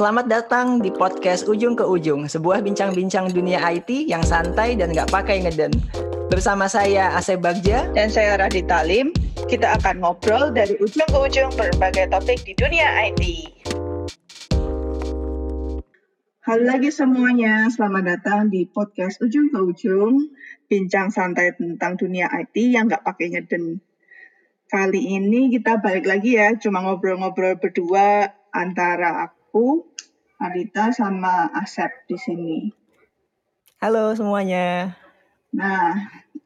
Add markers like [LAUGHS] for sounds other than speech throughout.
Selamat datang di podcast Ujung ke Ujung, sebuah bincang-bincang dunia IT yang santai dan nggak pakai ngeden. Bersama saya Asep Bagja dan saya Radita Lim, kita akan ngobrol dari ujung ke ujung berbagai topik di dunia IT. Halo lagi semuanya, selamat datang di podcast Ujung ke Ujung, bincang santai tentang dunia IT yang nggak pakai ngeden. Kali ini kita balik lagi ya, cuma ngobrol-ngobrol berdua antara aku, Adita, sama Asep di sini. Halo semuanya. Nah,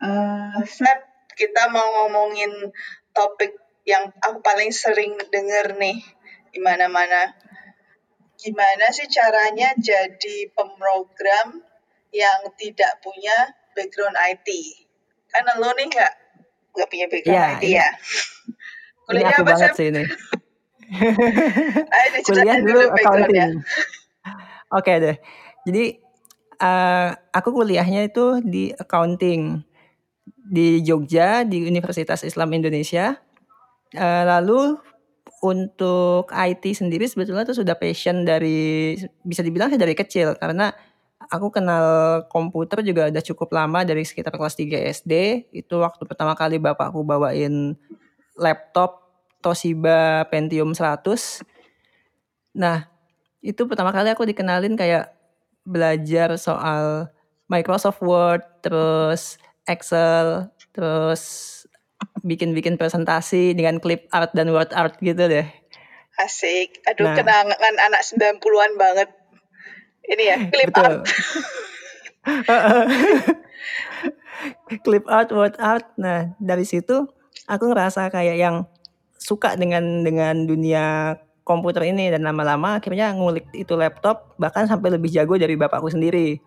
uh, Asep, kita mau ngomongin topik yang aku paling sering denger nih di mana-mana. Gimana sih caranya jadi pemrogram yang tidak punya background IT? Karena lo nih nggak nggak punya background ya, IT ya. [LAUGHS] Kuliah apa banget sih ini. [LAUGHS] Kuliah dulu accounting. Oke okay deh. Jadi uh, aku kuliahnya itu di accounting di Jogja di Universitas Islam Indonesia. Uh, lalu untuk IT sendiri sebetulnya itu sudah passion dari bisa dibilang dari kecil karena aku kenal komputer juga udah cukup lama dari sekitar kelas 3 SD. Itu waktu pertama kali bapakku bawain laptop Toshiba Pentium 100. Nah, itu pertama kali aku dikenalin kayak belajar soal Microsoft Word, terus Excel, terus bikin-bikin presentasi dengan clip art dan word art gitu deh. Asik. Aduh, nah, kenangan anak 90-an banget. Ini ya, clip betul. art. [LAUGHS] clip art, word art. Nah, dari situ aku ngerasa kayak yang suka dengan dengan dunia komputer ini dan lama-lama akhirnya ngulik itu laptop bahkan sampai lebih jago dari bapakku sendiri.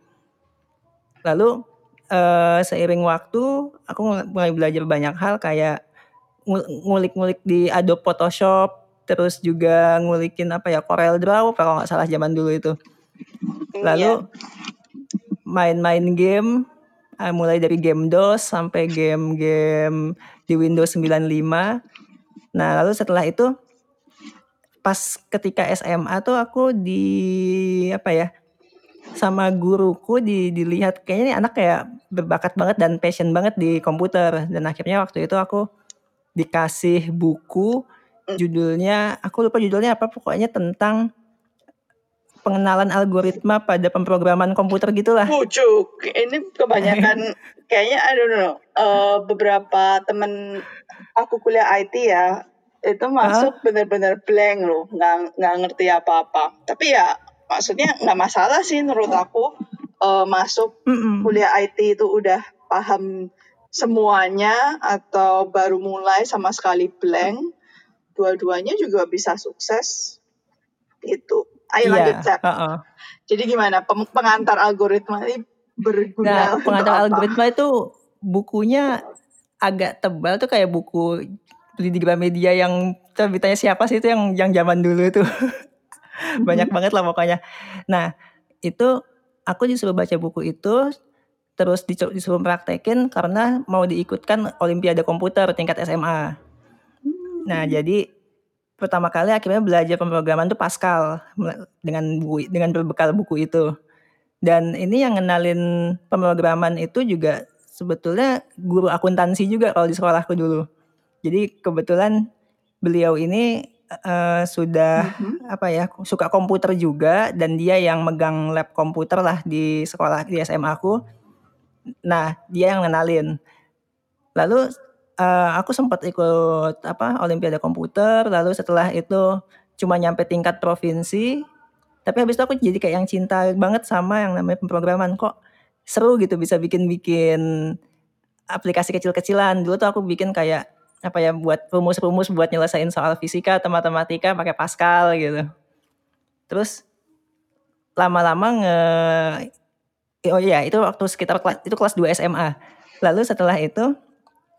Lalu uh, seiring waktu aku mulai belajar banyak hal kayak ngulik-ngulik di Adobe Photoshop, terus juga ngulikin apa ya Corel Draw kalau nggak salah zaman dulu itu. Lalu iya. main-main game uh, mulai dari game DOS sampai game-game di Windows 95 Nah, lalu setelah itu pas ketika SMA tuh aku di apa ya? sama guruku di, dilihat kayaknya nih anak kayak berbakat banget dan passion banget di komputer dan akhirnya waktu itu aku dikasih buku judulnya aku lupa judulnya apa pokoknya tentang pengenalan algoritma pada pemrograman komputer gitulah. Pucuk, ini kebanyakan [LAUGHS] kayaknya I don't know uh, beberapa temen aku kuliah IT ya itu masuk bener-bener blank loh nggak nggak ngerti apa-apa. Tapi ya maksudnya nggak masalah sih menurut aku uh, masuk mm -mm. kuliah IT itu udah paham semuanya atau baru mulai sama sekali blank dua-duanya juga bisa sukses itu ayo yeah, lanjut chat uh -uh. jadi gimana? Pengantar algoritma ini berguna nah, pengantar algoritma itu bukunya agak tebal tuh kayak buku beli di Gramedia yang terbitanya siapa sih itu yang yang zaman dulu itu [LAUGHS] banyak banget lah pokoknya. Nah itu aku disuruh baca buku itu terus disuruh praktekin karena mau diikutkan Olimpiade komputer tingkat SMA nah hmm. jadi pertama kali akhirnya belajar pemrograman tuh Pascal dengan buku dengan berbekal buku itu. Dan ini yang ngenalin pemrograman itu juga sebetulnya guru akuntansi juga kalau di sekolahku dulu. Jadi kebetulan beliau ini uh, sudah mm-hmm. apa ya suka komputer juga dan dia yang megang lab komputer lah di sekolah di SMA aku. Nah dia yang ngenalin. Lalu uh, aku sempat ikut apa Olimpiade komputer. Lalu setelah itu cuma nyampe tingkat provinsi. Tapi habis itu aku jadi kayak yang cinta banget sama yang namanya pemrograman kok seru gitu bisa bikin-bikin aplikasi kecil-kecilan. Dulu tuh aku bikin kayak apa ya buat rumus-rumus buat nyelesain soal fisika atau matematika pakai Pascal gitu. Terus lama-lama nge oh iya itu waktu sekitar kelas itu kelas 2 SMA. Lalu setelah itu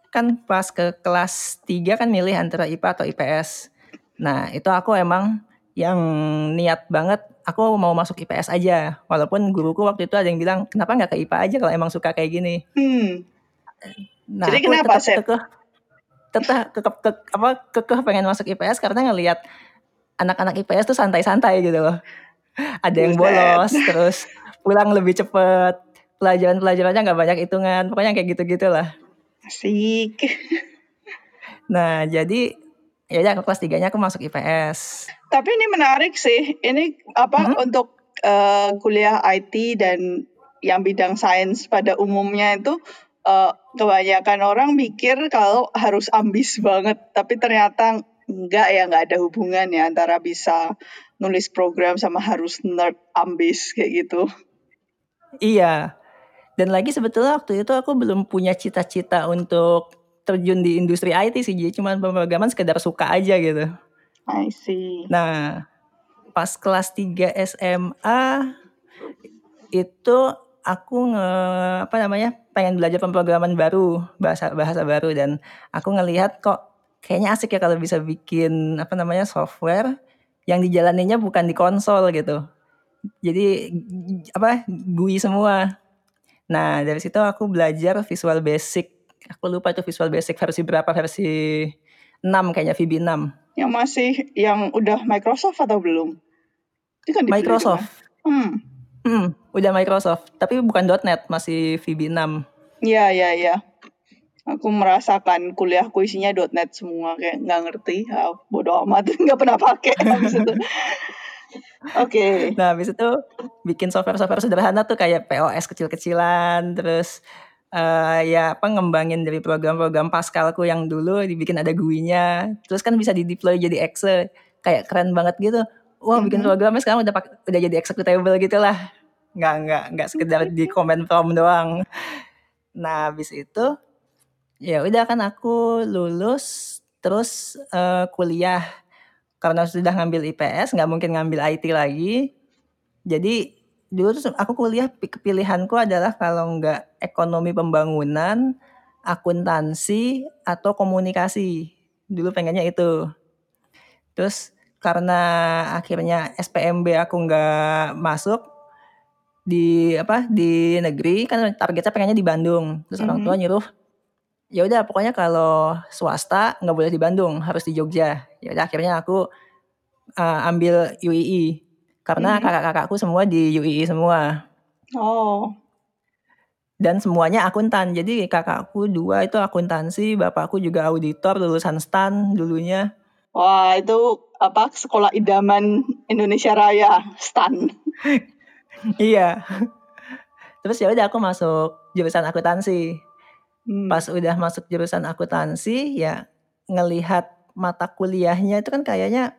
kan pas ke kelas 3 kan milih antara IPA atau IPS. Nah, itu aku emang yang niat banget aku mau masuk IPS aja. Walaupun guruku waktu itu ada yang bilang, kenapa nggak ke IPA aja kalau emang suka kayak gini. Hmm. Nah, Jadi kenapa, tetap kekeh, tetap kekeh, ke, apa, kekeh pengen masuk IPS karena ngelihat anak-anak IPS tuh santai-santai gitu loh. ada yang bolos, terus pulang lebih cepet, pelajaran-pelajarannya nggak banyak hitungan, pokoknya kayak gitu-gitulah. Asik. Nah, jadi ya udah kelas tiganya aku masuk IPS. Tapi ini menarik sih. Ini apa hmm? untuk uh, kuliah IT dan yang bidang sains pada umumnya itu uh, kebanyakan orang mikir kalau harus ambis banget, tapi ternyata enggak ya, enggak ada hubungan ya antara bisa nulis program sama harus nerd ambis kayak gitu. Iya. Dan lagi sebetulnya waktu itu aku belum punya cita-cita untuk terjun di industri IT sih, jadi cuma pemrograman sekedar suka aja gitu. I see. Nah, pas kelas 3 SMA itu aku nge apa namanya pengen belajar pemrograman baru bahasa bahasa baru. Dan aku ngelihat kok kayaknya asik ya kalau bisa bikin apa namanya software yang dijalaninya bukan di konsol gitu. Jadi apa GUI semua. Nah dari situ aku belajar Visual Basic. Aku lupa itu Visual Basic versi berapa versi 6 kayaknya VB 6 yang masih yang udah Microsoft atau belum itu kan Microsoft hmm Hmm, udah Microsoft, tapi bukan .NET, masih VB6. Iya, iya, iya. Aku merasakan kuliahku isinya .NET semua, kayak nggak ngerti. Ya, bodoh amat, [LAUGHS] nggak pernah pakai habis itu. [LAUGHS] Oke. Okay. Nah, habis itu bikin software-software sederhana tuh kayak POS kecil-kecilan, terus uh, ya apa ngembangin dari program-program Pascalku yang dulu dibikin ada GUI-nya, terus kan bisa di deploy jadi Excel, kayak keren banget gitu. Wah, bikin mm-hmm. programnya sekarang udah pakai udah jadi executable gitu lah nggak nggak nggak sekedar di komen prom doang. Nah habis itu ya udah kan aku lulus terus uh, kuliah. Karena sudah ngambil IPS nggak mungkin ngambil IT lagi. Jadi dulu tuh aku kuliah pilihanku adalah kalau nggak ekonomi pembangunan akuntansi atau komunikasi dulu pengennya itu terus karena akhirnya SPMB aku nggak masuk di apa di negeri kan targetnya pengennya di Bandung terus mm -hmm. orang tua mm-hmm. nyuruh ya udah pokoknya kalau swasta nggak boleh di Bandung harus di Jogja ya udah akhirnya aku uh, ambil UII karena mm -hmm. kakak-kakakku semua di UII semua oh dan semuanya akuntan jadi kakakku dua itu akuntansi bapakku juga auditor lulusan stan dulunya wah itu apa sekolah idaman Indonesia Raya stan [LAUGHS] iya. Terus ya udah aku masuk jurusan akuntansi. Hmm. Pas udah masuk jurusan akuntansi ya ngelihat mata kuliahnya itu kan kayaknya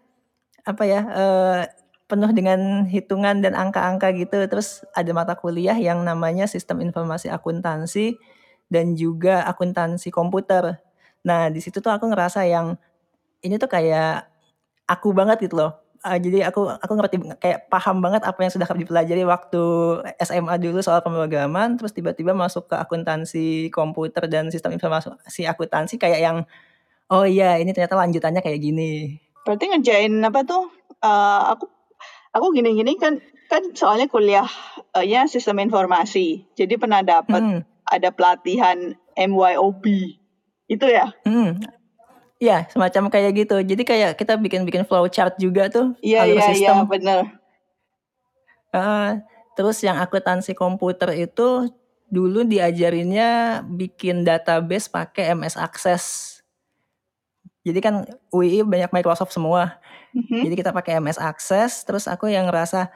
apa ya eh, penuh dengan hitungan dan angka-angka gitu. Terus ada mata kuliah yang namanya sistem informasi akuntansi dan juga akuntansi komputer. Nah di situ tuh aku ngerasa yang ini tuh kayak aku banget gitu loh uh, jadi aku aku ngerti kayak paham banget apa yang sudah dipelajari waktu SMA dulu soal pemrograman, terus tiba-tiba masuk ke akuntansi komputer dan sistem informasi akuntansi kayak yang oh iya ini ternyata lanjutannya kayak gini. Berarti ngerjain apa tuh? Uh, aku aku gini-gini kan kan soalnya kuliahnya sistem informasi. Jadi pernah dapat hmm. ada pelatihan MYOB. Itu ya? Hmm. Iya, semacam kayak gitu. Jadi kayak kita bikin-bikin flow chart juga tuh. Iya, iya, iya, benar. Uh, terus yang akuntansi komputer itu dulu diajarinnya bikin database pakai MS Access. Jadi kan UI banyak Microsoft semua. Mm-hmm. Jadi kita pakai MS Access. Terus aku yang ngerasa,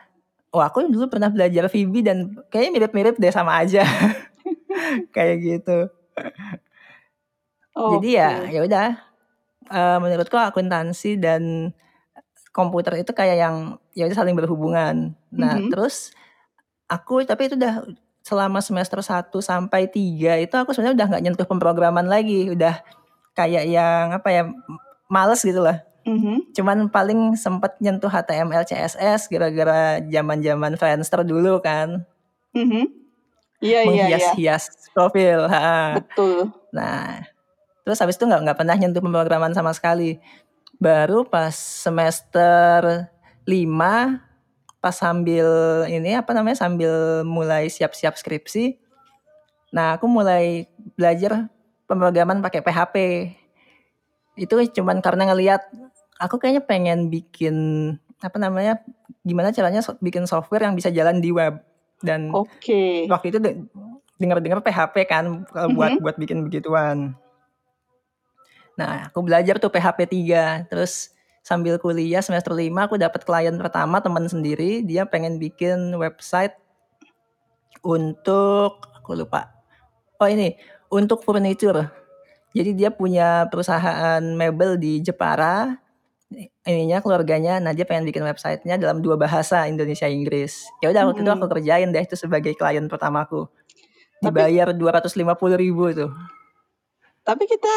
oh aku dulu pernah belajar VB dan kayaknya mirip-mirip deh sama aja. [LAUGHS] kayak gitu. Okay. Jadi ya, ya udah uh, menurutku akuntansi dan komputer itu kayak yang ya udah saling berhubungan. Nah, mm-hmm. terus aku tapi itu udah selama semester 1 sampai 3 itu aku sebenarnya udah nggak nyentuh pemrograman lagi, udah kayak yang apa ya males gitu lah. Mm-hmm. Cuman paling sempat nyentuh HTML, CSS gara-gara zaman-zaman Friendster dulu kan. Mm-hmm. Iya iya iya. Hias profil. Ha. Betul. Nah, Terus habis itu nggak nggak pernah nyentuh pemrograman sama sekali. Baru pas semester 5 pas sambil ini apa namanya sambil mulai siap-siap skripsi. Nah, aku mulai belajar pemrograman pakai PHP. Itu cuman karena ngelihat aku kayaknya pengen bikin apa namanya gimana caranya bikin software yang bisa jalan di web dan okay. waktu itu dengar-dengar PHP kan buat mm -hmm. buat bikin begituan. Nah, aku belajar tuh PHP 3. Terus sambil kuliah semester 5 aku dapat klien pertama teman sendiri, dia pengen bikin website untuk aku lupa. Oh ini, untuk furniture. Jadi dia punya perusahaan mebel di Jepara. Ininya keluarganya. Nah dia pengen bikin websitenya dalam dua bahasa Indonesia Inggris. Ya udah waktu hmm. itu aku kerjain deh itu sebagai klien pertamaku. Dibayar dua ratus lima puluh ribu tuh tapi kita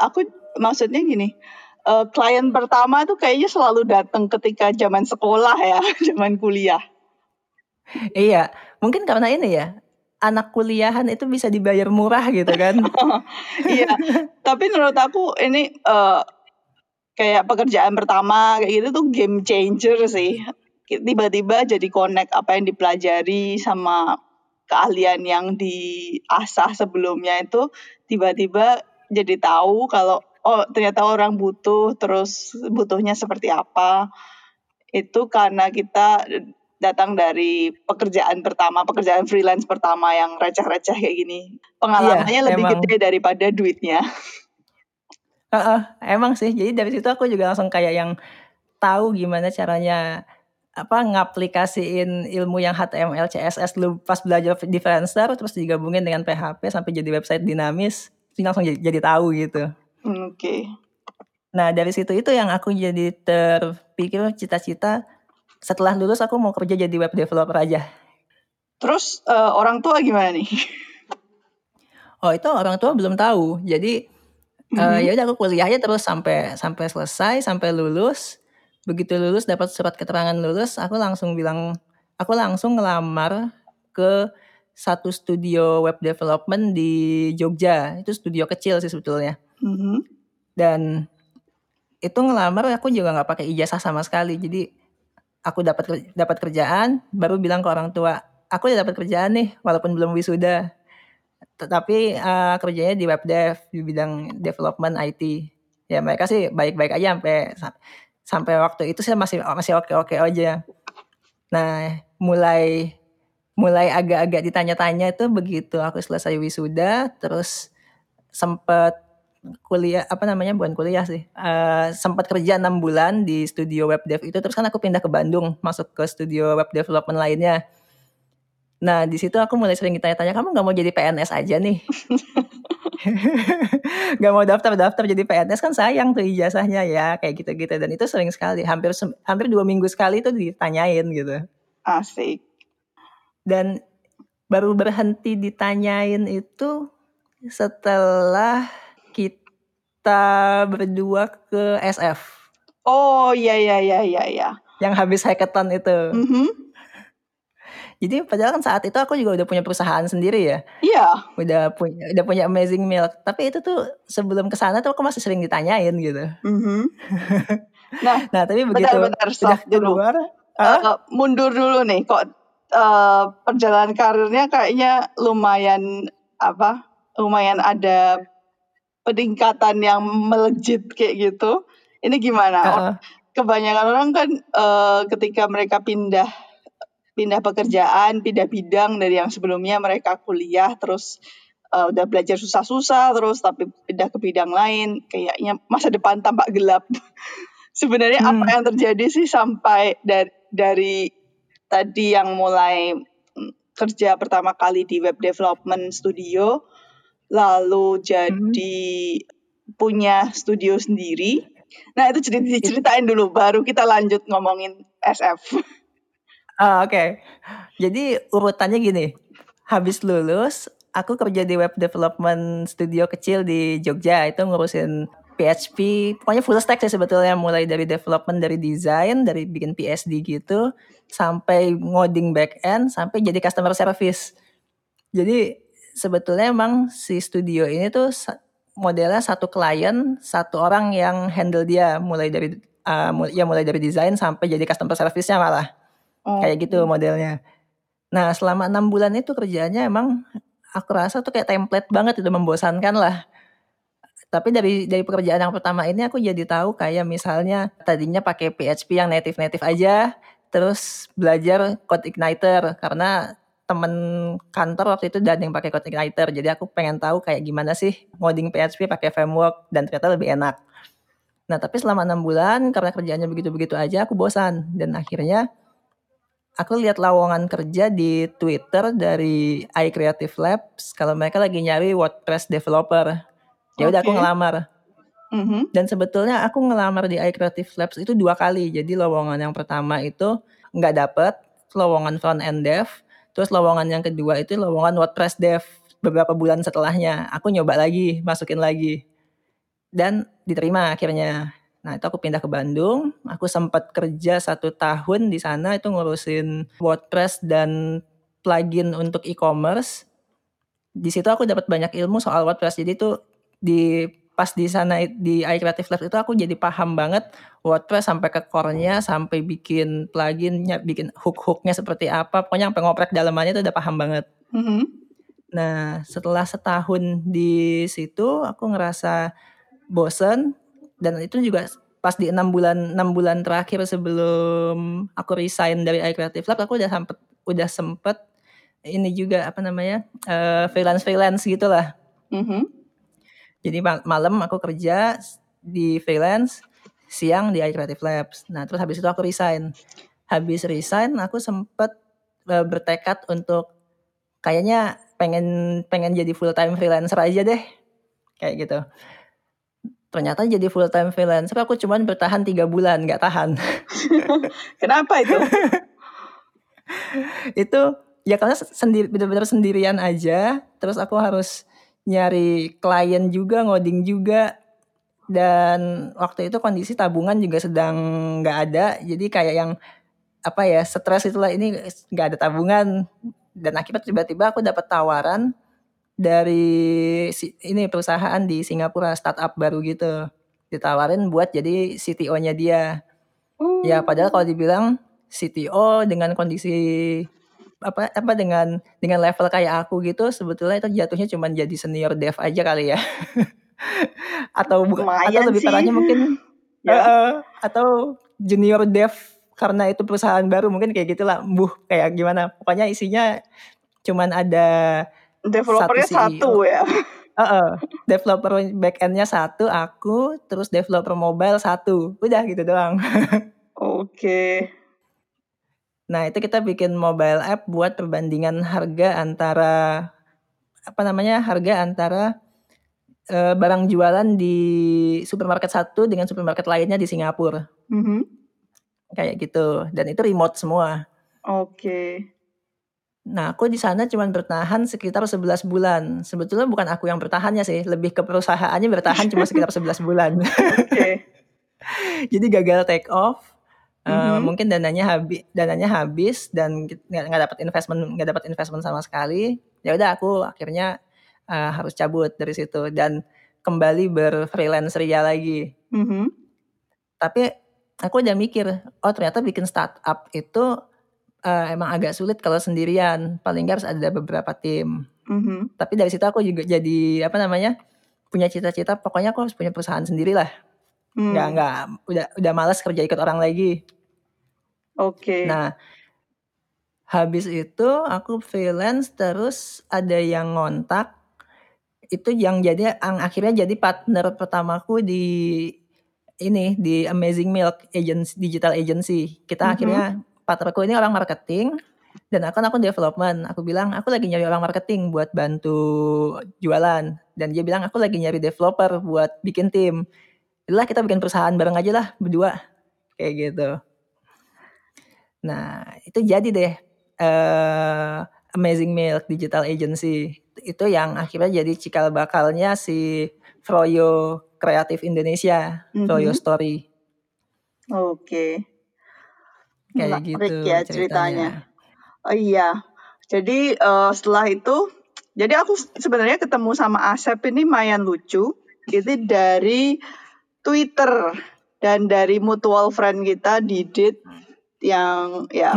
aku maksudnya gini uh, klien pertama tuh kayaknya selalu datang ketika zaman sekolah ya [LAUGHS] zaman kuliah. Iya mungkin karena ini ya anak kuliahan itu bisa dibayar murah gitu kan? [LAUGHS] Iya tapi menurut aku ini uh, kayak pekerjaan pertama kayak gitu tuh game changer sih. Tiba-tiba jadi connect apa yang dipelajari sama keahlian yang diasah sebelumnya itu tiba-tiba jadi tahu kalau oh ternyata orang butuh terus butuhnya seperti apa. Itu karena kita datang dari pekerjaan pertama pekerjaan freelance pertama yang receh-receh kayak gini pengalamannya iya, lebih emang. gede daripada duitnya uh, emang sih. Jadi dari situ aku juga langsung kayak yang tahu gimana caranya apa ngaplikasiin ilmu yang HTML, CSS lu pas belajar di Friendster terus digabungin dengan PHP sampai jadi website dinamis, itu langsung jadi, jadi tahu gitu. Oke. Okay. Nah, dari situ itu yang aku jadi terpikir cita-cita setelah lulus aku mau kerja jadi web developer aja. Terus uh, orang tua gimana nih? [LAUGHS] Oh, itu orang tua belum tahu. Jadi Uh, ya udah aku kuliahnya terus sampai sampai selesai, sampai lulus. Begitu lulus dapat surat keterangan lulus, aku langsung bilang aku langsung ngelamar ke satu studio web development di Jogja. Itu studio kecil sih sebetulnya. Mm-hmm. Dan itu ngelamar aku juga nggak pakai ijazah sama sekali. Jadi aku dapat dapat kerjaan, baru bilang ke orang tua, aku udah dapat kerjaan nih, walaupun belum wisuda. Tetapi uh, kerjanya di web dev di bidang development IT ya mereka sih baik-baik aja sampai sampai waktu itu saya masih masih oke-oke aja. Nah mulai mulai agak-agak ditanya-tanya itu begitu. Aku selesai wisuda terus sempat kuliah apa namanya bukan kuliah sih uh, sempat kerja enam bulan di studio web dev itu terus kan aku pindah ke Bandung masuk ke studio web development lainnya Nah, di situ aku mulai sering ditanya-tanya, "Kamu nggak mau jadi PNS aja nih?" [LAUGHS] Gak mau daftar-daftar jadi PNS kan sayang tuh ijazahnya ya, kayak gitu-gitu dan itu sering sekali, hampir hampir dua minggu sekali itu ditanyain gitu. Asik. Dan baru berhenti ditanyain itu setelah kita berdua ke SF. Oh, iya iya iya iya iya. Yang habis hackathon itu. Mm -hmm. Jadi padahal kan saat itu aku juga udah punya perusahaan sendiri ya. Iya. Udah punya udah punya Amazing Milk. Tapi itu tuh sebelum ke sana tuh aku masih sering ditanyain gitu. Mm-hmm. [LAUGHS] Nah, nah tapi begitu bentar, bentar, dulu. Keluar, uh, mundur dulu nih kok uh, perjalanan karirnya kayaknya lumayan apa? Lumayan ada peningkatan yang melejit kayak gitu. Ini gimana? Uh-uh. Kebanyakan orang kan uh, ketika mereka pindah pindah pekerjaan, pindah bidang dari yang sebelumnya mereka kuliah terus uh, udah belajar susah-susah terus tapi pindah ke bidang lain kayaknya masa depan tampak gelap. [LAUGHS] Sebenarnya hmm. apa yang terjadi sih sampai dari dari tadi yang mulai mm, kerja pertama kali di web development studio lalu jadi hmm. punya studio sendiri. Nah, itu diceritain dulu baru kita lanjut ngomongin SF. Oh, oke. Okay. Jadi urutannya gini, habis lulus aku kerja di web development studio kecil di Jogja itu ngurusin PHP, pokoknya full stack sih sebetulnya mulai dari development dari desain, dari bikin PSD gitu sampai ngoding back end sampai jadi customer service. Jadi sebetulnya emang si studio ini tuh modelnya satu klien, satu orang yang handle dia mulai dari uh, ya mulai dari desain sampai jadi customer service-nya malah. Oh. Kayak gitu modelnya. Nah selama enam bulan itu kerjanya emang aku rasa tuh kayak template banget itu membosankan lah. Tapi dari dari pekerjaan yang pertama ini aku jadi tahu kayak misalnya tadinya pakai PHP yang native-native aja, terus belajar code igniter karena temen kantor waktu itu dan yang pakai code igniter. Jadi aku pengen tahu kayak gimana sih ngoding PHP pakai framework dan ternyata lebih enak. Nah, tapi selama enam bulan karena kerjaannya begitu-begitu aja aku bosan dan akhirnya aku lihat lowongan kerja di Twitter dari iCreative Labs kalau mereka lagi nyari WordPress developer. Ya udah aku Oke. ngelamar. Mhm. Dan sebetulnya aku ngelamar di iCreative Labs itu dua kali. Jadi lowongan yang pertama itu nggak dapet, lowongan front end dev. Terus lowongan yang kedua itu lowongan WordPress dev. Beberapa bulan setelahnya aku nyoba lagi, masukin lagi. Dan diterima akhirnya. Nah itu aku pindah ke Bandung. Aku sempat kerja satu tahun di sana itu ngurusin WordPress dan plugin untuk e-commerce. Di situ aku dapat banyak ilmu soal WordPress. Jadi itu di pas di sana di iCreative Labs itu aku jadi paham banget WordPress sampai ke core-nya, sampai bikin pluginnya, bikin hook-hooknya seperti apa. Pokoknya sampai ngoprek dalamannya itu udah paham banget. Mhm. Nah, setelah setahun di situ aku ngerasa bosen dan itu juga pas di enam bulan enam bulan terakhir sebelum aku resign dari iCreative Lab aku udah sempet udah sempet ini juga apa namanya eh, freelance freelance gitulah. Mhm. Jadi ma- malam aku kerja di freelance, siang di iCreative Labs. Nah terus habis itu aku resign. Habis resign aku sempet eh, bertekad untuk kayaknya pengen pengen jadi full time freelancer aja deh kayak gitu ternyata jadi full time freelancer aku cuman bertahan tiga bulan nggak tahan [LAUGHS] Kenapa itu? [LAUGHS] itu ya karena sendiri benar-benar sendirian aja terus aku harus nyari klien juga ngoding juga. Dan waktu itu kondisi tabungan juga sedang nggak ada. Jadi kayak yang apa ya stres itulah ini nggak ada tabungan. Dan akibat tiba-tiba aku dapat tawaran dari si- ini perusahaan di Singapura startup baru gitu. Ditawarin buat jadi CTO-nya dia. Ya padahal kalau dibilang CTO dengan kondisi apa apa dengan dengan level kayak aku gitu sebetulnya itu jatuhnya cuma jadi senior dev aja kali ya [LAUGHS] atau bu- atau lebih parahnya mungkin [LAUGHS] Ya. Heeh, atau junior dev karena itu perusahaan baru mungkin kayak gitulah buh kayak gimana pokoknya isinya cuman ada Developernya satu CEO. satu ya. [LAUGHS] Heeh, developer backendnya satu aku terus developer mobile satu udah gitu doang Oke. Nah itu kita bikin mobile app buat perbandingan harga antara apa namanya harga antara eh, barang jualan di supermarket satu dengan supermarket lainnya di Singapura Mhm. kayak gitu dan itu remote semua Oke. Nah, aku di sana cuma bertahan sekitar 11 bulan. Sebetulnya bukan aku yang bertahannya sih, lebih ke perusahaannya bertahan cuma sekitar 11 bulan. [LAUGHS] Oke. [LAUGHS] Jadi gagal take off. Eh, Mhm. mungkin dananya habis, dananya habis dan nggak dapat investment, nggak dapat investment sama sekali. Ya udah aku akhirnya eh, harus cabut dari situ dan kembali berfreelance ria lagi. Mhm. Tapi aku udah mikir, oh ternyata bikin startup itu eh, emang agak sulit kalau sendirian. Paling nggak harus ada beberapa tim. Mhm. Tapi dari situ aku juga jadi apa namanya punya cita-cita. Pokoknya aku harus punya perusahaan sendiri lah. Hmm. Nggak nggak udah udah malas kerja ikut orang lagi. Oke. Nah habis itu aku freelance terus ada yang ngontak itu yang jadi yang akhirnya jadi partner pertamaku di ini di Amazing Milk agency, digital agency. Kita Mhm. akhirnya partnerku ini orang marketing dan aku aku development. Aku bilang aku lagi nyari orang marketing buat bantu jualan dan dia bilang aku lagi nyari developer buat bikin tim. Lah kita bikin perusahaan bareng aja lah berdua kayak gitu. Nah itu jadi deh eh Amazing Milk Digital Agency itu yang akhirnya jadi cikal bakalnya si Froyo Kreatif Indonesia, Froyo Mhm. Story Oke. kayak Menarik gitu ya ceritanya. ceritanya. Oh iya. Jadi eh, setelah itu, jadi aku sebenarnya ketemu sama Asep ini lumayan lucu. Itu dari Twitter dan dari mutual friend kita Didit yang ya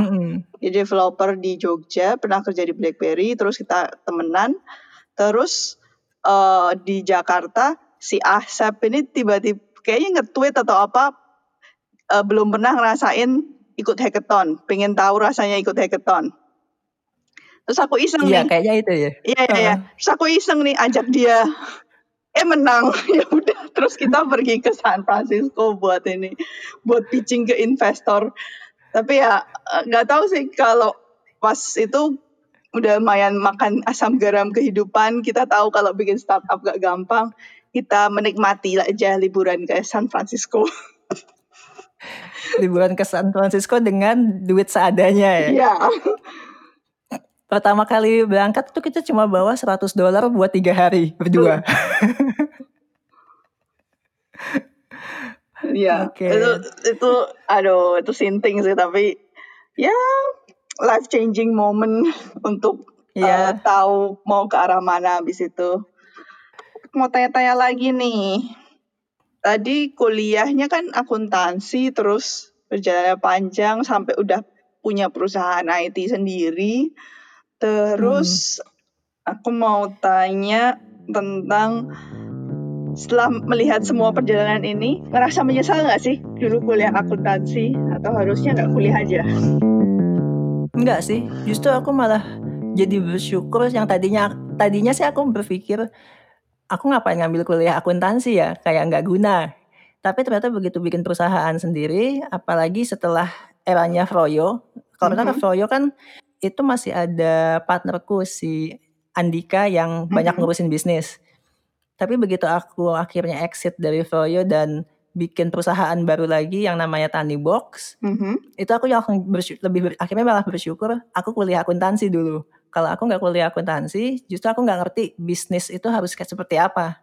dia developer di Jogja, pernah kerja di BlackBerry, terus kita temenan. Terus eh, di Jakarta si Asep ini tiba-tiba kayaknya nge-tweet atau apa uh, belum pernah ngerasain ikut hackathon, pengen tahu rasanya ikut hackathon. Terus aku iseng Iya, nih. kayaknya itu ya. Iya iya iya. Terus aku iseng nih ajak dia. Eh menang. [LAUGHS] ya udah, terus kita pergi ke San Francisco buat ini, buat pitching ke investor. Tapi ya eh, nggak tahu sih kalau pas itu udah lumayan makan asam garam kehidupan. Kita tahu kalau bikin startup gak gampang. Kita menikmati aja liburan ke San Francisco. Liburan ke San Francisco dengan duit seadanya ya. Iya. Pertama kali berangkat tuh kita cuma bawa 100 dolar buat tiga hari berdua. Iya. Oke. Itu itu aduh itu sinting sih tapi ya life changing moment [LAUGHS] untuk Iya. uh, tahu mau ke arah mana habis itu. Mau tanya-tanya lagi nih. Tadi kuliahnya kan akuntansi terus perjalanannya panjang sampai udah punya perusahaan IT sendiri. Terus aku mau tanya tentang setelah melihat semua perjalanan ini, ngerasa menyesal nggak sih dulu kuliah akuntansi atau harusnya nggak kuliah aja? Enggak sih, justru aku malah jadi bersyukur yang tadinya tadinya sih aku berpikir aku ngapain ngambil kuliah akuntansi ya, kayak nggak guna. Tapi ternyata begitu bikin perusahaan sendiri, apalagi setelah eranya Froyo, kalau mm -hmm. Froyo kan itu masih ada partnerku si Andika yang banyak ngurusin bisnis. Tapi begitu aku akhirnya exit dari Froyo dan bikin perusahaan baru lagi yang namanya Tani Box, Mm -hmm. itu aku yang lebih ber, akhirnya malah bersyukur aku kuliah akuntansi dulu. Kalau aku nggak kuliah akuntansi, justru aku nggak ngerti bisnis itu harus kayak seperti apa.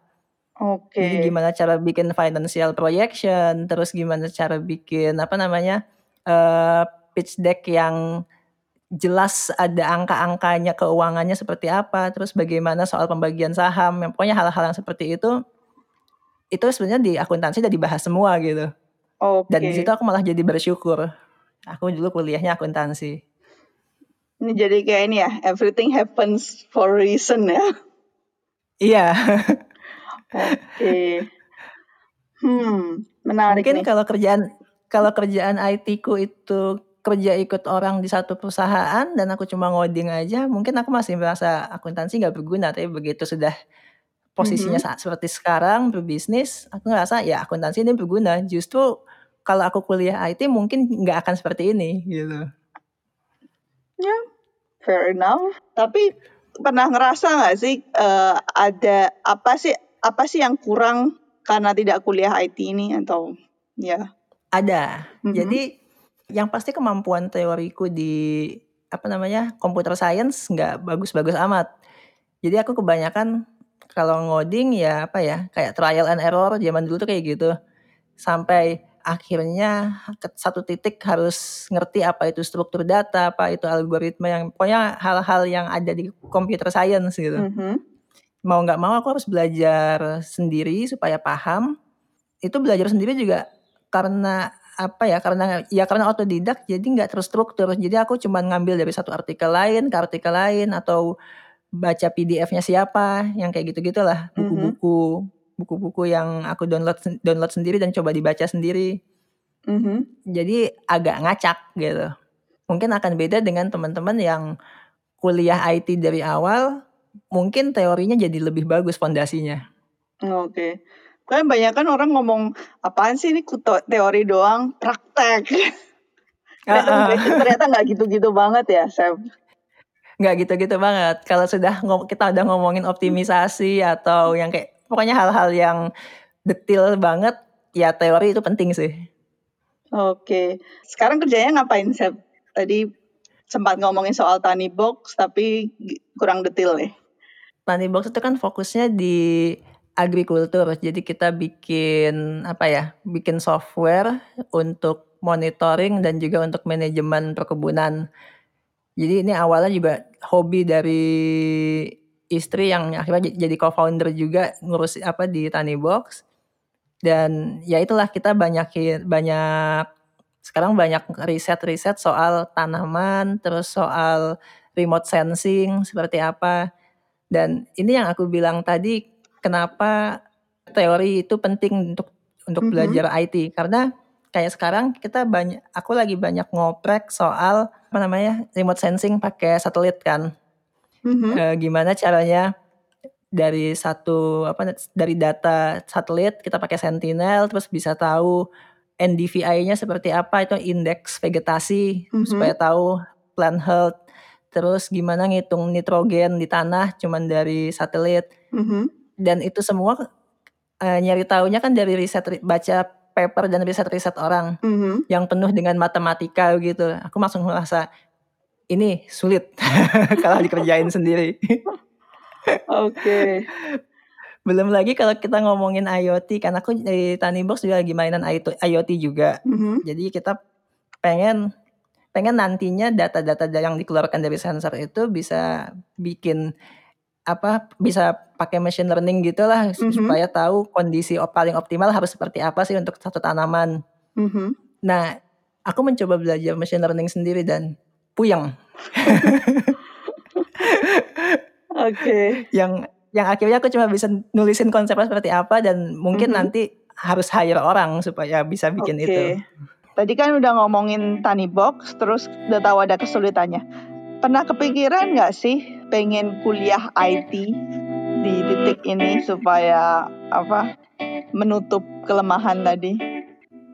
Oke. Jadi gimana cara bikin financial projection, terus gimana cara bikin apa namanya uh, pitch deck yang jelas ada angka-angkanya keuangannya seperti apa, terus bagaimana soal pembagian saham, yang pokoknya hal-hal yang seperti itu, itu sebenarnya di akuntansi udah dibahas semua gitu. Oke. Dan di situ aku malah jadi bersyukur. Aku dulu kuliahnya akuntansi. Ini jadi kayak ini ya, everything happens for a reason ya. Iya. Oke. Hmm, menarik Mungkin nih. kalau kerjaan kalau kerjaan IT ku itu kerja ikut orang di satu perusahaan dan aku cuma ngoding aja, mungkin aku masih merasa akuntansi nggak berguna. Tapi begitu sudah posisinya Mhm. saat seperti sekarang berbisnis, aku ngerasa ya akuntansi ini berguna. Justru kalau aku kuliah IT mungkin nggak akan seperti ini gitu. Ya, fair enough. Tapi pernah ngerasa nggak sih eh, ada apa sih apa sih yang kurang karena tidak kuliah IT ini atau ya? Ada. Mhm. Jadi yang pasti kemampuan teoriku di apa namanya computer science nggak bagus-bagus amat. Jadi aku kebanyakan kalau ngoding ya apa ya kayak trial and error zaman dulu tuh kayak gitu. Sampai akhirnya satu titik harus ngerti apa itu struktur data, apa itu algoritma yang pokoknya hal-hal yang ada di computer science gitu. Mhm. Mau nggak mau aku harus belajar sendiri supaya paham. Itu belajar sendiri juga karena apa ya karena ya karena otodidak jadi nggak terstruktur jadi aku cuma ngambil dari satu artikel lain ke artikel lain atau baca PDF-nya siapa yang kayak gitu gitulah Mhm. buku-buku buku-buku yang aku download download sendiri dan coba dibaca sendiri Mhm. jadi agak ngacak gitu mungkin akan beda dengan teman-teman yang kuliah IT dari awal mungkin teorinya jadi lebih bagus fondasinya Oke. Kan banyak kan orang ngomong apaan sih ini kuto- teori doang, praktek. [LAUGHS] ah. ternyata nggak gitu-gitu banget ya, Sam. nggak gitu-gitu banget. Kalau sudah kita udah ngomongin optimisasi atau yang kayak pokoknya hal-hal yang detail banget, ya teori itu penting sih. Oke. Sekarang kerjanya ngapain, Sam? Tadi sempat ngomongin soal tani box tapi kurang detail nih. Tani Box itu kan fokusnya di agrikultur. Jadi kita bikin apa ya? Bikin software untuk monitoring dan juga untuk manajemen perkebunan. Jadi ini awalnya juga hobi dari istri yang akhirnya jadi co-founder juga ngurus apa di Tani Box. Dan ya itulah kita banyak banyak sekarang banyak riset-riset soal tanaman, terus soal remote sensing seperti apa. Dan ini yang aku bilang tadi, kenapa teori itu penting untuk untuk Mhm. belajar IT karena kayak sekarang kita banyak aku lagi banyak ngoprek soal apa namanya remote sensing pakai satelit kan. Mhm. Eh, gimana caranya dari satu apa dari data satelit kita pakai Sentinel terus bisa tahu NDVI-nya seperti apa itu indeks vegetasi Mhm. supaya tahu plant health terus gimana ngitung nitrogen di tanah cuman dari satelit Mhm. Dan itu semua uh, nyari taunya kan dari riset baca paper dan riset-riset orang Mhm. yang penuh dengan matematika gitu aku langsung merasa ini sulit [LAUGHS] kalau dikerjain [LAUGHS] sendiri Oke. belum lagi kalau kita ngomongin IoT kan aku dari Tanibox juga lagi mainan IoT juga Mhm. jadi kita pengen pengen nantinya data-data yang dikeluarkan dari sensor itu bisa bikin apa bisa pakai machine learning gitulah Mhm. supaya tahu kondisi op- paling optimal harus seperti apa sih untuk satu tanaman. Mhm. Nah, aku mencoba belajar machine learning sendiri dan puyeng. [LAUGHS] Oke. yang yang akhirnya aku cuma bisa nulisin konsepnya seperti apa dan mungkin Mhm. nanti harus hire orang supaya bisa bikin Oke. itu. Tadi kan udah ngomongin Tani Box, terus udah tahu ada kesulitannya. Pernah kepikiran nggak sih pengen kuliah IT di titik ini supaya apa menutup kelemahan tadi?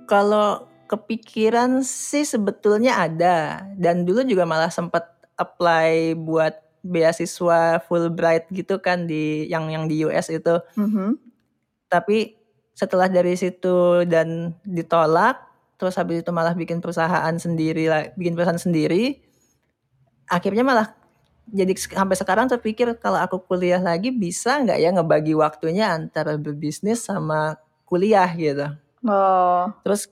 Kalau kepikiran sih sebetulnya ada dan dulu juga malah sempat apply buat beasiswa Fulbright gitu kan di yang yang di US itu. Mhm. Tapi setelah dari situ dan ditolak, terus habis itu malah bikin perusahaan sendiri lah, bikin perusahaan sendiri. Akhirnya malah jadi sampai sekarang terpikir kalau aku kuliah lagi bisa nggak ya ngebagi waktunya antara berbisnis sama kuliah gitu. Oh. Terus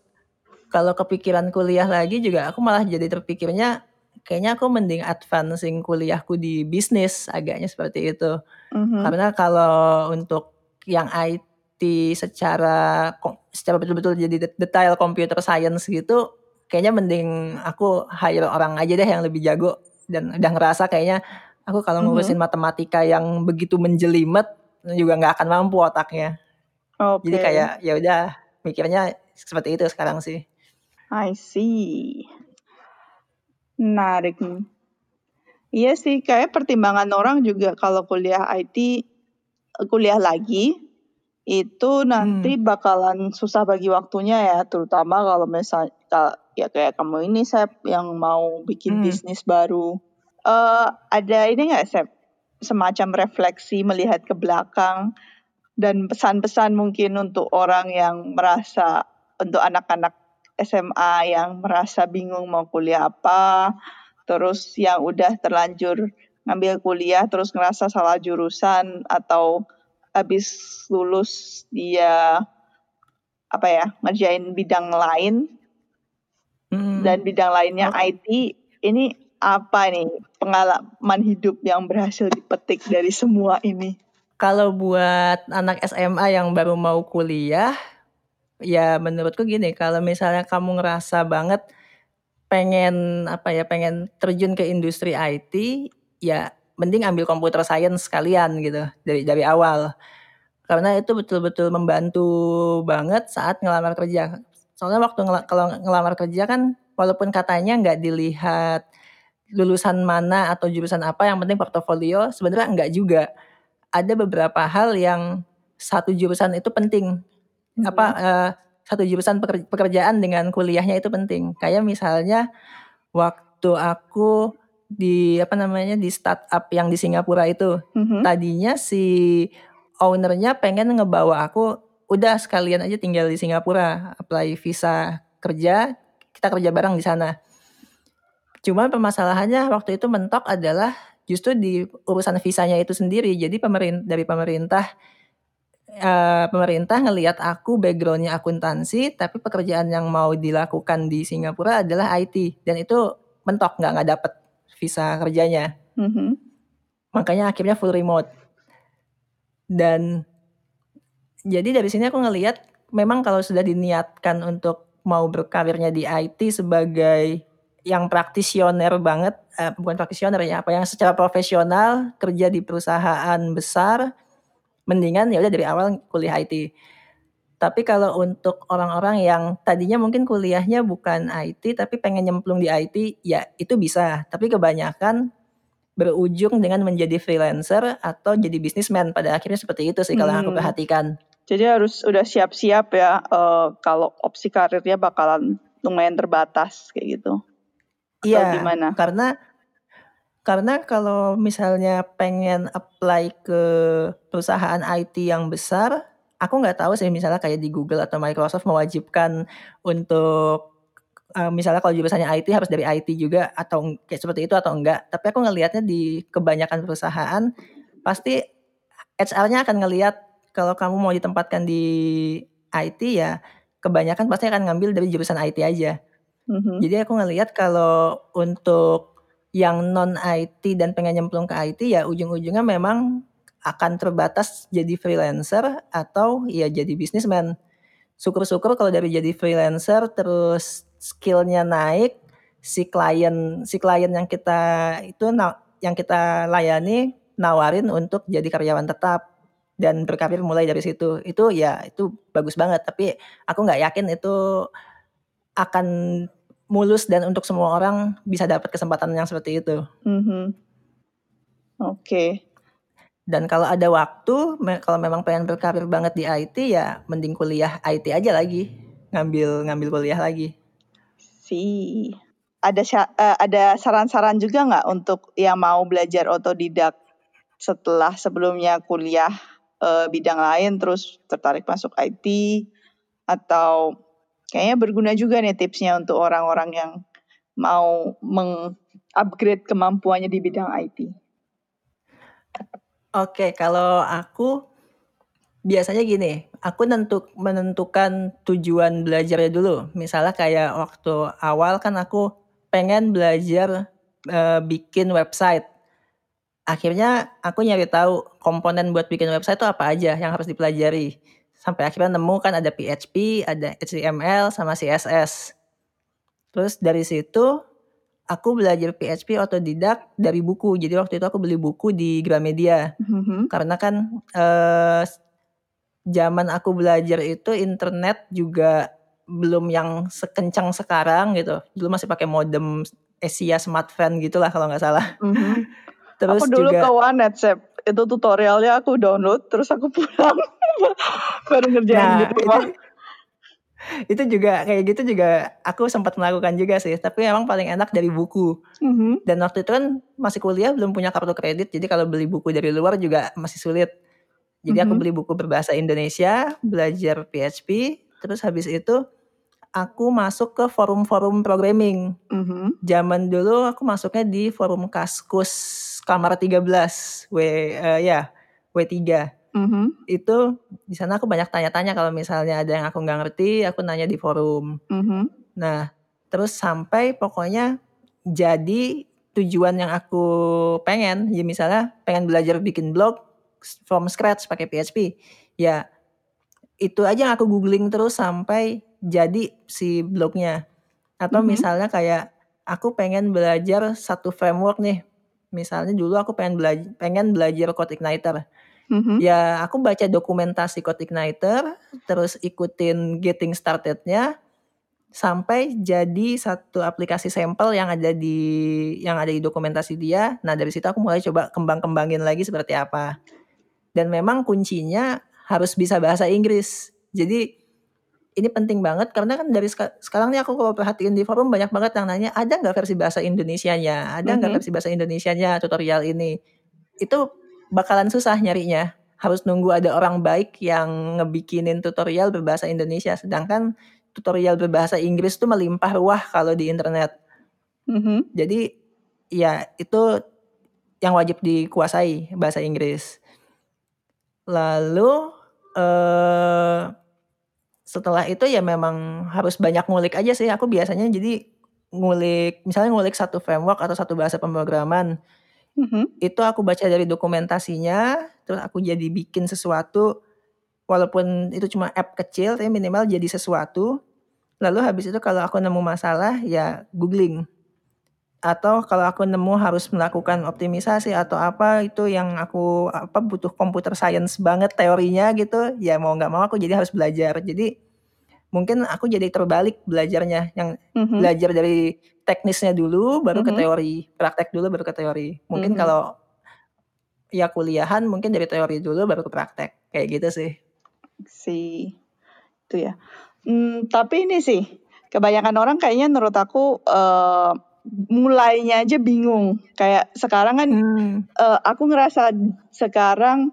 kalau kepikiran kuliah lagi juga aku malah jadi terpikirnya kayaknya aku mending advancing kuliahku di bisnis agaknya seperti itu. Mhm. Karena kalau untuk yang IT secara secara betul-betul jadi detail computer science gitu kayaknya mending aku hire orang aja deh yang lebih jago dan udah ngerasa kayaknya aku kalau Mhm. ngurusin matematika yang begitu menjelimet juga nggak akan mampu otaknya. Oke. Jadi kayak ya udah mikirnya seperti itu sekarang sih. I see. Menarik nih. Iya sih, kayak pertimbangan orang juga kalau kuliah IT, kuliah lagi, itu nanti Hmm. bakalan susah bagi waktunya ya, terutama kalau misal ya kayak kamu ini Sep, yang mau bikin Hmm. bisnis baru. Eh, ada ini nggak Sep, semacam refleksi melihat ke belakang dan pesan-pesan mungkin untuk orang yang merasa, untuk anak-anak SMA yang merasa bingung mau kuliah apa, terus yang udah terlanjur ngambil kuliah terus ngerasa salah jurusan atau habis lulus dia apa ya ngerjain bidang lain Hmm. dan bidang lainnya Oh. IT ini apa nih pengalaman hidup yang berhasil dipetik dari semua ini? Kalau buat anak SMA yang baru mau kuliah, ya menurutku gini, kalau misalnya kamu ngerasa banget pengen apa ya, pengen terjun ke industri IT, ya mending ambil computer science sekalian gitu dari dari awal. Karena itu betul-betul membantu banget saat ngelamar kerja. Soalnya waktu ngela kalau ngelamar kerja kan walaupun katanya nggak dilihat lulusan mana atau jurusan apa, yang penting portofolio, sebenarnya enggak juga. Ada beberapa hal yang satu jurusan itu penting. Apa, Mhm. eee, satu jurusan peker pekerjaan dengan kuliahnya itu penting. Kayak misalnya waktu aku di apa namanya, di startup yang di Singapura itu, Mhm. tadinya si owner-nya pengen ngebawa aku, udah sekalian aja tinggal di Singapura, apply visa kerja, kita kerja bareng di sana. Cuma permasalahannya waktu itu mentok adalah justru di urusan visanya itu sendiri. Jadi pemerin dari pemerintah eee, pemerintah ngelihat aku background-nya akuntansi, tapi pekerjaan yang mau dilakukan di Singapura adalah IT dan itu mentok, nggak nggak dapet visa kerjanya. Mhm. Makanya akhirnya full remote. Dan jadi dari sini aku ngelihat memang kalau sudah diniatkan untuk mau berkarirnya di IT sebagai yang praktisioner banget, eee, bukan praktisioner ya, apa yang secara profesional kerja di perusahaan besar, mendingan ya udah dari awal kuliah IT. Tapi kalau untuk orang-orang yang tadinya mungkin kuliahnya bukan IT tapi pengen nyemplung di IT, ya itu bisa. Tapi kebanyakan berujung dengan menjadi freelancer atau jadi bisnismen pada akhirnya seperti itu sih kalau yang aku Hmm. perhatikan. Jadi harus udah siap-siap ya eh, kalau opsi karirnya bakalan lumayan terbatas kayak gitu. Atau Iya, gimana? karena karena kalau misalnya pengen apply ke perusahaan IT yang besar, aku nggak tahu sih misalnya kayak di Google atau Microsoft mewajibkan untuk eh, misalnya kalau jurusannya IT harus dari IT juga atau kayak seperti itu atau enggak. Tapi aku ngelihatnya di kebanyakan perusahaan pasti HR-nya akan ngelihat kalau kamu mau ditempatkan di IT ya kebanyakan pasti akan ngambil dari jurusan IT aja. Mhm. Jadi aku ngelihat kalau untuk yang non IT dan pengen nyemplung ke IT ya ujung-ujungnya memang akan terbatas jadi freelancer atau ya jadi bisnismen. Syukur-syukur kalau dari jadi freelancer terus skillnya naik, si klien si klien yang kita itu yang kita layani nawarin untuk jadi karyawan tetap dan berkarir mulai dari situ. Itu ya itu bagus banget. Tapi aku nggak yakin itu akan mulus dan untuk semua orang bisa dapat kesempatan yang seperti itu. Mhm. Oke. Dan kalau ada waktu, kalau memang pengen berkarir banget di IT ya mending kuliah IT aja lagi, ngambil ngambil kuliah lagi. Si ada eh, ada saran-saran juga nggak untuk yang mau belajar otodidak setelah sebelumnya kuliah eh, bidang lain terus tertarik masuk IT atau kayaknya berguna juga nih tipsnya untuk orang-orang yang mau mengupgrade kemampuannya di bidang IT. Oke, kalau aku biasanya gini, aku nentuk, menentukan tujuan belajarnya dulu. Misalnya kayak waktu awal kan aku pengen belajar eh, bikin website. Akhirnya aku nyari tahu komponen buat bikin website itu apa aja yang harus dipelajari. Sampai akhirnya nemu kan ada PHP, ada HTML, sama CSS. Terus dari situ aku belajar PHP otodidak dari buku. Jadi waktu itu aku beli buku di Gramedia. Mhm. Karena kan eh, zaman aku belajar itu internet juga belum yang sekencang sekarang gitu. Dulu masih pakai modem Asia Smartphone gitulah kalau nggak salah. Mhm. [LAUGHS] Terus aku dulu juga ke Sep. Itu tutorialnya aku download, terus aku pulang. [LAUGHS] Baru ngerjain nah di itu rumah. itu [LAUGHS] juga kayak gitu juga aku sempat melakukan juga sih. Tapi memang paling enak dari buku. Mhm. Dan waktu itu kan masih kuliah belum punya kartu kredit. Jadi kalau beli buku dari luar juga masih sulit. Jadi aku Mhm. beli buku berbahasa Indonesia, belajar PHP, terus habis itu aku masuk ke forum-forum programming. Mhm. Zaman dulu aku masuknya di forum Kaskus Kamar 13, W eh, ya, W3. Mhm. Itu di sana aku banyak tanya-tanya kalau misalnya ada yang aku nggak ngerti, aku nanya di forum. Mhm. Nah, terus sampai pokoknya jadi tujuan yang aku pengen, ya misalnya pengen belajar bikin blog from scratch pakai PHP. Ya, itu aja yang aku googling terus sampai jadi si blognya. Atau Mhm. misalnya kayak aku pengen belajar satu framework nih. Misalnya dulu aku pengen belajar pengen belajar Code Igniter. Mhm. Ya, aku baca dokumentasi Code Igniter, terus ikutin getting started-nya sampai jadi satu aplikasi sampel yang ada di yang ada di dokumentasi dia. Nah, dari situ aku mulai coba kembang-kembangin lagi seperti apa. Dan memang kuncinya harus bisa bahasa Inggris. Jadi ini penting banget karena kan dari seka- sekarang nih aku kalau perhatiin di forum banyak banget yang nanya ada nggak versi bahasa Indonesianya, ada nggak Mhm. versi bahasa Indonesianya tutorial ini. Itu bakalan susah nyarinya. Harus nunggu ada orang baik yang ngebikinin tutorial berbahasa Indonesia. Sedangkan tutorial berbahasa Inggris tuh melimpah ruah kalau di internet. Mhm. Jadi ya itu yang wajib dikuasai bahasa Inggris. Lalu eh setelah itu ya memang harus banyak ngulik aja sih. Aku biasanya jadi ngulik, misalnya ngulik satu framework atau satu bahasa pemrograman. Mhm. Itu aku baca dari dokumentasinya, terus aku jadi bikin sesuatu walaupun itu cuma app kecil tapi minimal jadi sesuatu. Lalu habis itu kalau aku nemu masalah ya googling. atau kalau aku nemu harus melakukan optimisasi atau apa itu yang aku apa butuh komputer science banget teorinya gitu ya mau nggak mau aku jadi harus belajar jadi mungkin aku jadi terbalik belajarnya yang mm-hmm. belajar dari teknisnya dulu baru mm-hmm. ke teori praktek dulu baru ke teori mungkin mm-hmm. kalau ya kuliahan mungkin dari teori dulu baru ke praktek kayak gitu sih sih itu ya hmm, tapi ini sih kebanyakan orang kayaknya menurut aku uh, mulainya aja bingung. Kayak sekarang kan hmm. uh, aku ngerasa sekarang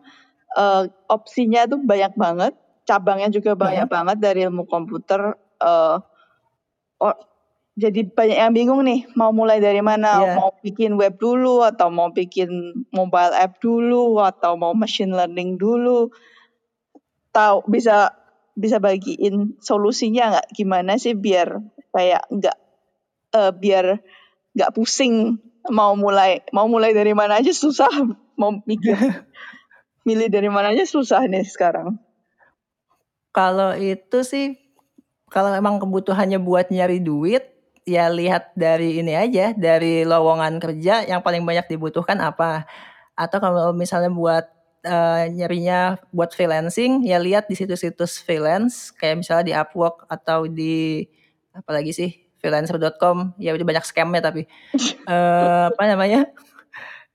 uh, opsinya tuh banyak banget, cabangnya juga banyak hmm. banget dari ilmu komputer. Uh, oh, jadi banyak yang bingung nih mau mulai dari mana, yeah. mau bikin web dulu atau mau bikin mobile app dulu atau mau machine learning dulu. Tahu bisa bisa bagiin solusinya nggak gimana sih biar kayak nggak uh, biar nggak pusing mau mulai mau mulai dari mana aja susah [LAUGHS] mau mikir [LAUGHS] milih dari mana aja susah nih sekarang kalau itu sih kalau emang kebutuhannya buat nyari duit ya lihat dari ini aja dari lowongan kerja yang paling banyak dibutuhkan apa. Atau kalau misalnya buat uh, nyarinya buat freelancing ya lihat di situs-situs freelance kayak misalnya di Upwork atau di apalagi sih freelancer.com ya udah banyak scamnya tapi. Uh, [LAUGHS] apa namanya?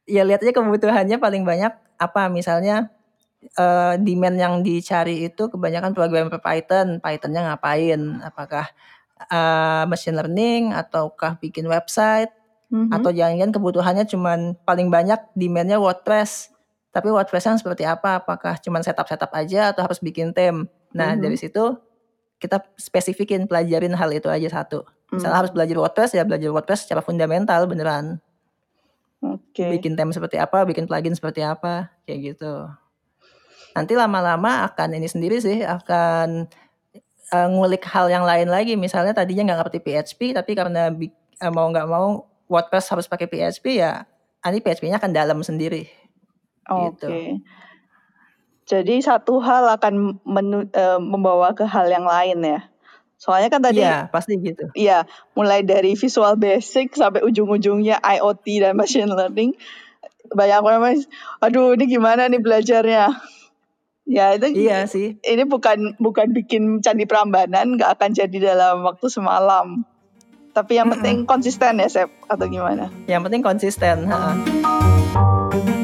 Ya lihat aja kebutuhannya paling banyak apa. Misalnya uh, demand yang dicari itu kebanyakan program Python Pythonnya ngapain apakah uh, machine learning ataukah bikin website mm-hmm. atau jangan-jangan kebutuhannya cuman paling banyak demandnya WordPress tapi WordPress yang seperti apa apakah cuman setup setup aja atau harus bikin theme nah mm-hmm. dari situ kita spesifikin pelajarin hal itu aja satu Misalnya hmm. harus belajar WordPress ya belajar WordPress secara fundamental beneran. Oke. Okay. Bikin theme seperti apa, bikin plugin seperti apa, kayak gitu. Nanti lama-lama akan ini sendiri sih akan uh, ngulik hal yang lain lagi. Misalnya tadinya nggak ngerti PHP, tapi karena uh, mau nggak mau WordPress harus pakai PHP ya, nanti PHP-nya akan dalam sendiri. Oke. Okay. Gitu. Jadi satu hal akan menu, uh, membawa ke hal yang lain ya. Soalnya kan tadi Iya, pasti gitu. Iya, mulai dari visual basic sampai ujung-ujungnya IoT dan machine learning. Banyak orang aduh ini gimana nih belajarnya? Ya itu Iya sih. Ini bukan bukan bikin candi Prambanan, nggak akan jadi dalam waktu semalam. Tapi yang penting konsisten ya, Sep, atau gimana? Yang penting konsisten,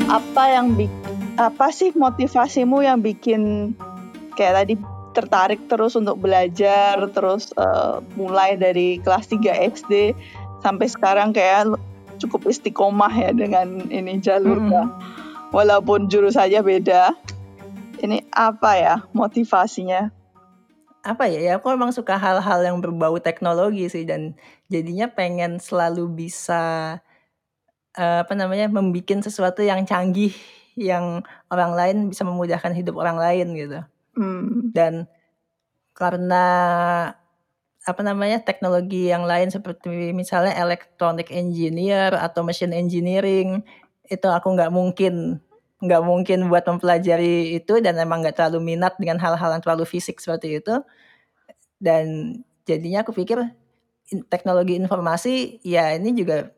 Apa yang apa sih motivasimu yang bikin kayak tadi tertarik terus untuk belajar terus uh, mulai dari kelas 3 SD sampai sekarang kayak cukup istiqomah ya dengan ini jalurnya. Mm -hmm. Walaupun jurusannya beda. Ini apa ya motivasinya? Apa ya? Ya aku memang suka hal-hal yang berbau teknologi sih dan jadinya pengen selalu bisa uh, apa namanya membuat sesuatu yang canggih yang orang lain bisa memudahkan hidup orang lain gitu. Hmm. Dan karena apa namanya teknologi yang lain seperti misalnya electronic engineer atau machine engineering itu aku nggak mungkin nggak mungkin buat mempelajari itu dan emang nggak terlalu minat dengan hal-hal yang terlalu fisik seperti itu dan jadinya aku pikir teknologi informasi ya ini juga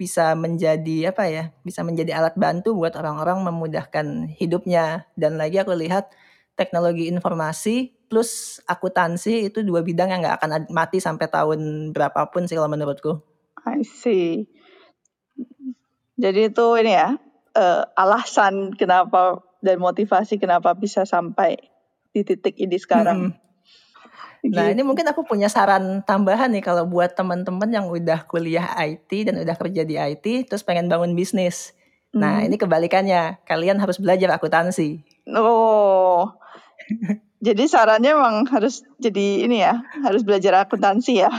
bisa menjadi apa ya bisa menjadi alat bantu buat orang-orang memudahkan hidupnya dan lagi aku lihat teknologi informasi plus akuntansi itu dua bidang yang nggak akan mati sampai tahun berapapun sih kalau menurutku. I see. Jadi itu ini ya uh, alasan kenapa dan motivasi kenapa bisa sampai di titik ini sekarang. Hmm. Nah ini mungkin aku punya saran tambahan nih kalau buat teman-teman yang udah kuliah IT dan udah kerja di IT terus pengen bangun bisnis. Nah ini kebalikannya, kalian harus belajar akuntansi. Oh, [LAUGHS] jadi sarannya emang harus jadi ini ya, harus belajar akuntansi ya.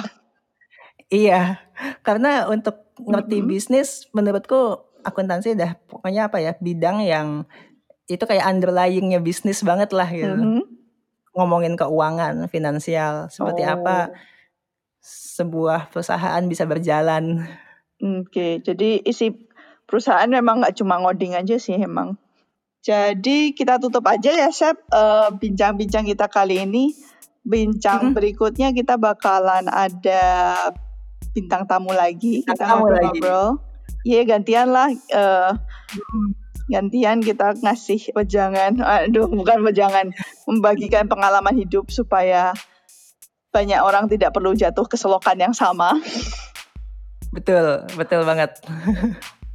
Iya, karena untuk ngerti mm-hmm. bisnis menurutku akuntansi udah pokoknya apa ya bidang yang itu kayak underlyingnya bisnis banget lah gitu. Mm-hmm. Ngomongin keuangan, finansial, seperti oh. apa sebuah perusahaan bisa berjalan. Oke, okay, jadi isi perusahaan memang nggak cuma ngoding aja sih emang. Jadi kita tutup aja ya Sep uh, bincang-bincang kita kali ini. Bincang mm -hmm. berikutnya kita bakalan ada bintang tamu lagi, Bintang kita tamu lagi. Iya gantian lah, eh, gantian kita ngasih wejangan, aduh bukan wejangan, membagikan pengalaman hidup supaya banyak orang tidak perlu jatuh ke selokan yang sama. Betul, betul banget.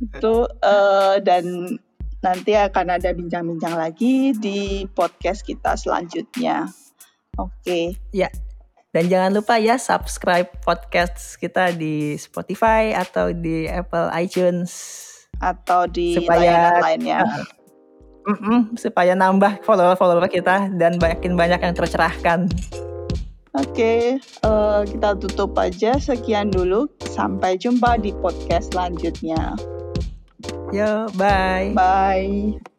Itu eh, dan nanti akan ada bincang-bincang lagi di podcast kita selanjutnya. Oke. Ya. Dan jangan lupa ya subscribe podcast kita di Spotify atau di Apple iTunes Atau di Supaya- lainnya. [LAUGHS] Mm-mm, supaya nambah follower-follower kita dan makin banyak yang tercerahkan. Oke, eh, kita tutup aja. Sekian dulu. Sampai jumpa di podcast selanjutnya. Yo, bye. Bye.